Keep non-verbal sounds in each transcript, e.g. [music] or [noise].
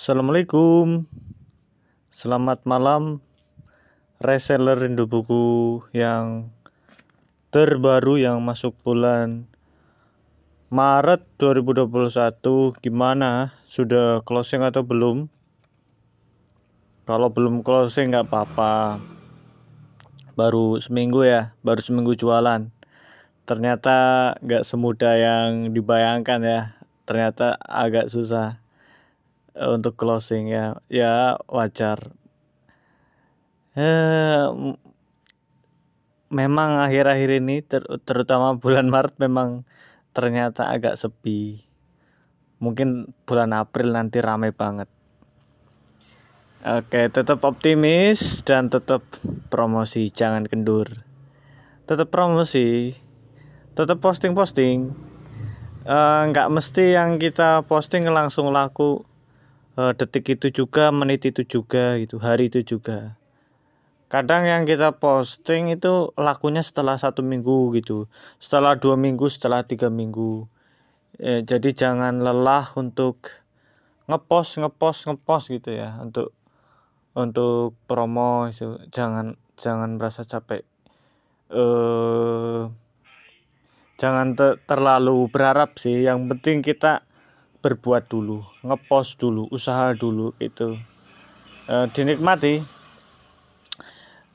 Assalamualaikum. Selamat malam Reseller rindu buku yang terbaru yang masuk bulan Maret 2021 Gimana? Sudah closing atau belum? Kalau belum closing nggak apa-apa. Baru seminggu ya, baru seminggu jualan. Ternyata nggak semudah yang dibayangkan ya. Ternyata agak susah untuk closing ya. Ya wajar. Eh, memang akhir-akhir ini ter terutama bulan [laughs] Maret memang ternyata agak sepi. Mungkin bulan April nanti ramai banget. Oke tetap optimis dan tetap promosi jangan kendur. Tetap promosi tetap posting-posting. Eh, nggak uh, mesti yang kita posting langsung laku uh, detik itu juga menit itu juga gitu hari itu juga. Kadang yang kita posting itu lakunya setelah satu minggu gitu. Setelah dua minggu setelah tiga minggu. Eh, jadi jangan lelah untuk ngepost ngepost ngepost gitu ya. Untuk untuk promo itu. Jangan jangan merasa capek. Eh jangan ter terlalu berharap sih. Yang penting kita berbuat dulu, ngepost dulu, usaha dulu itu e, dinikmati.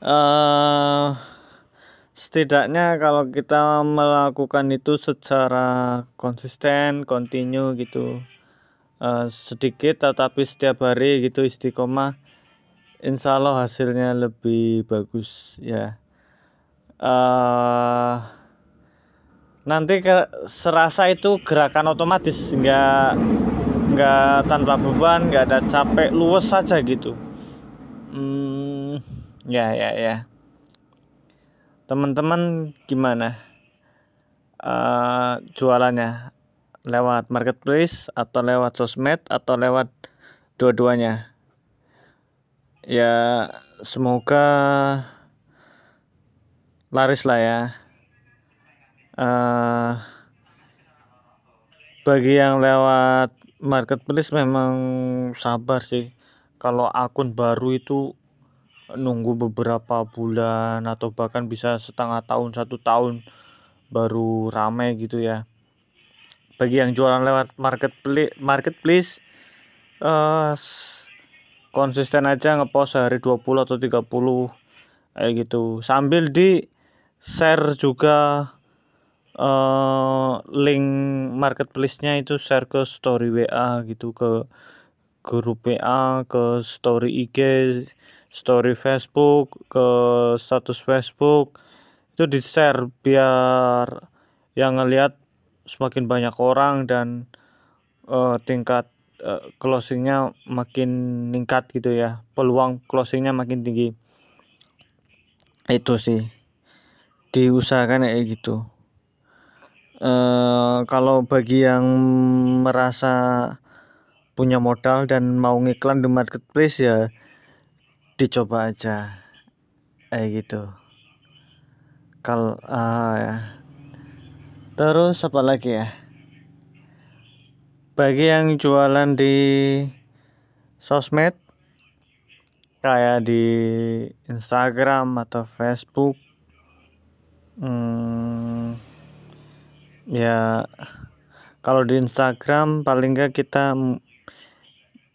E, setidaknya kalau kita melakukan itu secara konsisten, kontinu gitu, e, sedikit tetapi setiap hari gitu istiqomah, insya Allah hasilnya lebih bagus ya. Uh, nanti ke, serasa itu gerakan otomatis nggak nggak tanpa beban nggak ada capek luwes saja gitu. Hmm, ya ya ya. Teman-teman gimana? Uh, jualannya? Lewat marketplace atau lewat sosmed atau lewat dua-duanya? Ya semoga laris lah ya uh, bagi yang lewat marketplace memang sabar sih. Kalau akun baru itu nunggu beberapa bulan atau bahkan bisa setengah tahun satu tahun baru ramai gitu ya. Bagi yang jualan lewat marketplace marketplace uh, konsisten aja ngepost hari 20 atau 30 kayak gitu. Sambil di share juga uh, link marketplace-nya itu share ke story WA gitu ke grup WA ke story IG story Facebook ke status Facebook. Itu di share biar yang ngelihat semakin banyak orang dan uh, tingkat uh, closingnya makin meningkat gitu ya. Peluang closingnya makin tinggi. Itu sih. Diusahakan kayak gitu Uh, kalau bagi yang merasa punya modal dan mau ngiklan di marketplace ya dicoba aja. Kayak gitu. Kalau uh, ya. Terus apa lagi ya? Bagi yang jualan di sosmed kayak di Instagram atau Facebook hmm, ya kalau di Instagram paling nggak kita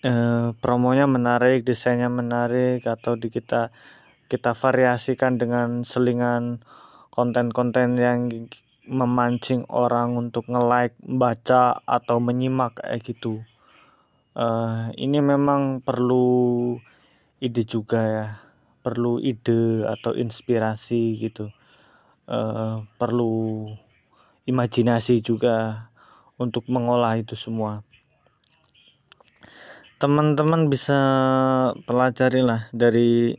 eh, promonya menarik desainnya menarik atau di kita kita variasikan dengan selingan konten-konten yang memancing orang untuk nge-like, baca atau menyimak kayak gitu. Uh, ini memang perlu ide juga ya, perlu ide atau inspirasi gitu. Uh, perlu imajinasi juga untuk mengolah itu semua. Teman-teman bisa pelajari lah dari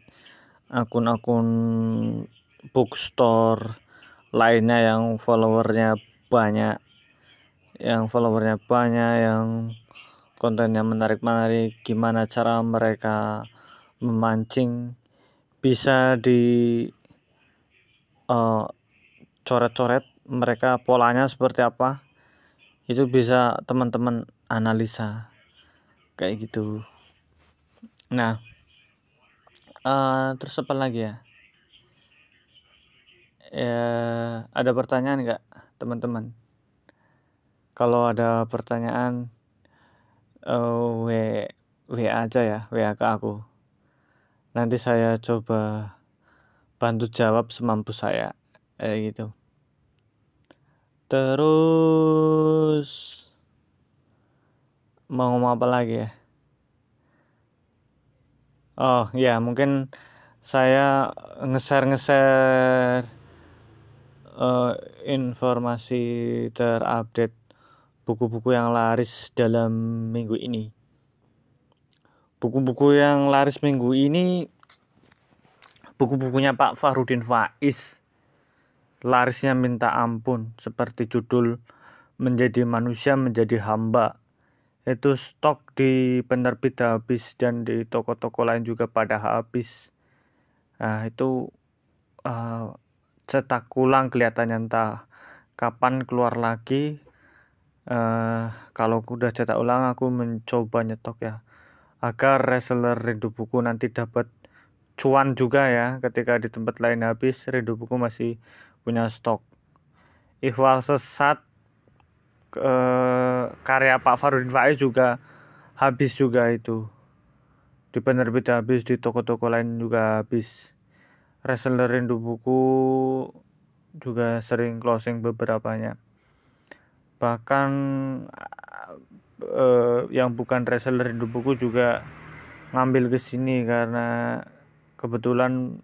akun-akun bookstore lainnya yang followernya banyak yang followernya banyak yang kontennya menarik-menarik gimana cara mereka memancing. Bisa di uh, coret-coret mereka polanya seperti apa itu bisa teman-teman analisa. Kayak gitu. Nah uh, terus apa lagi ya? Ya ada pertanyaan nggak teman-teman? Kalau ada pertanyaan uh, w w aja ya wa ke aku. Nanti saya coba bantu jawab semampu saya kayak gitu terus. Mau ngomong apa lagi ya? Oh ya mungkin saya ngeser-ngeser uh, informasi terupdate buku-buku yang laris dalam minggu ini. Buku-buku yang laris minggu ini buku-bukunya Pak Farudin Faiz larisnya minta ampun seperti judul menjadi manusia menjadi hamba. Itu stok di penerbit habis dan di toko-toko lain juga pada habis. Nah itu uh, cetak ulang kelihatannya entah kapan keluar lagi. Uh, kalau udah cetak ulang aku mencoba nyetok ya. Agar reseller rindu buku nanti dapat cuan juga ya ketika di tempat lain habis rindu buku masih punya stok. Ikhwal sesat eh, karya Pak Farudin Faiz juga habis juga itu. Di penerbit habis di toko-toko lain juga habis. Reseller rindu buku juga sering closing beberapanya. Bahkan eh, yang bukan reseller rindu buku juga ngambil ke sini karena kebetulan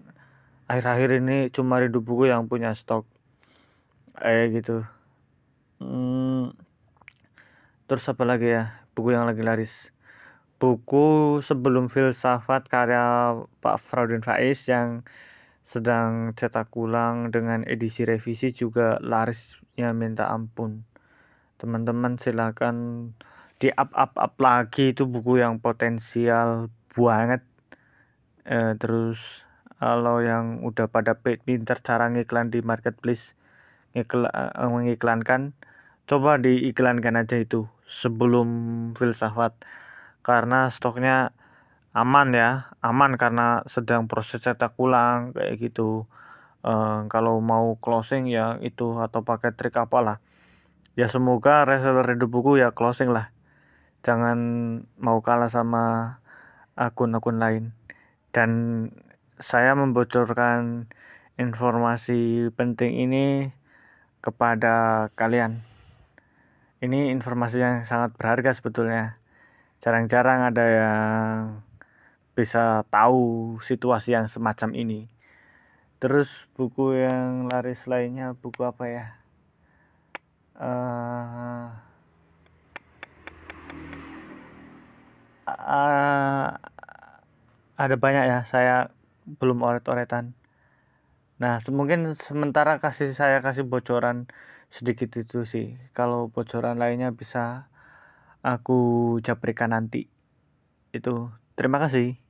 akhir-akhir ini cuma rindu buku yang punya stok. Kayak gitu. Hmm, terus apa lagi ya? Buku yang lagi laris. Buku sebelum filsafat karya Pak Fraudin Faiz yang sedang cetak ulang dengan edisi revisi juga larisnya minta ampun. Teman-teman silakan di up up up lagi. Itu buku yang potensial banget. Eh, terus kalau yang udah pada pinter cara ngiklan di marketplace ngiklan, uh, mengiklankan coba diiklankan aja itu sebelum filsafat. Karena stoknya aman ya aman karena sedang proses cetak ulang kayak gitu. Uh, kalau mau closing ya itu atau pakai trik apalah. Ya semoga reseller hidup buku ya closing lah. Jangan mau kalah sama akun-akun lain. Dan saya membocorkan informasi penting ini kepada kalian. Ini informasi yang sangat berharga sebetulnya. Jarang-jarang ada yang bisa tahu situasi yang semacam ini. Terus buku yang laris lainnya buku apa ya? Uh, uh, ada banyak ya. Saya belum oret-oretan. Nah, mungkin sementara kasih saya kasih bocoran sedikit itu sih. Kalau bocoran lainnya bisa aku japrikan nanti. Itu. Terima kasih.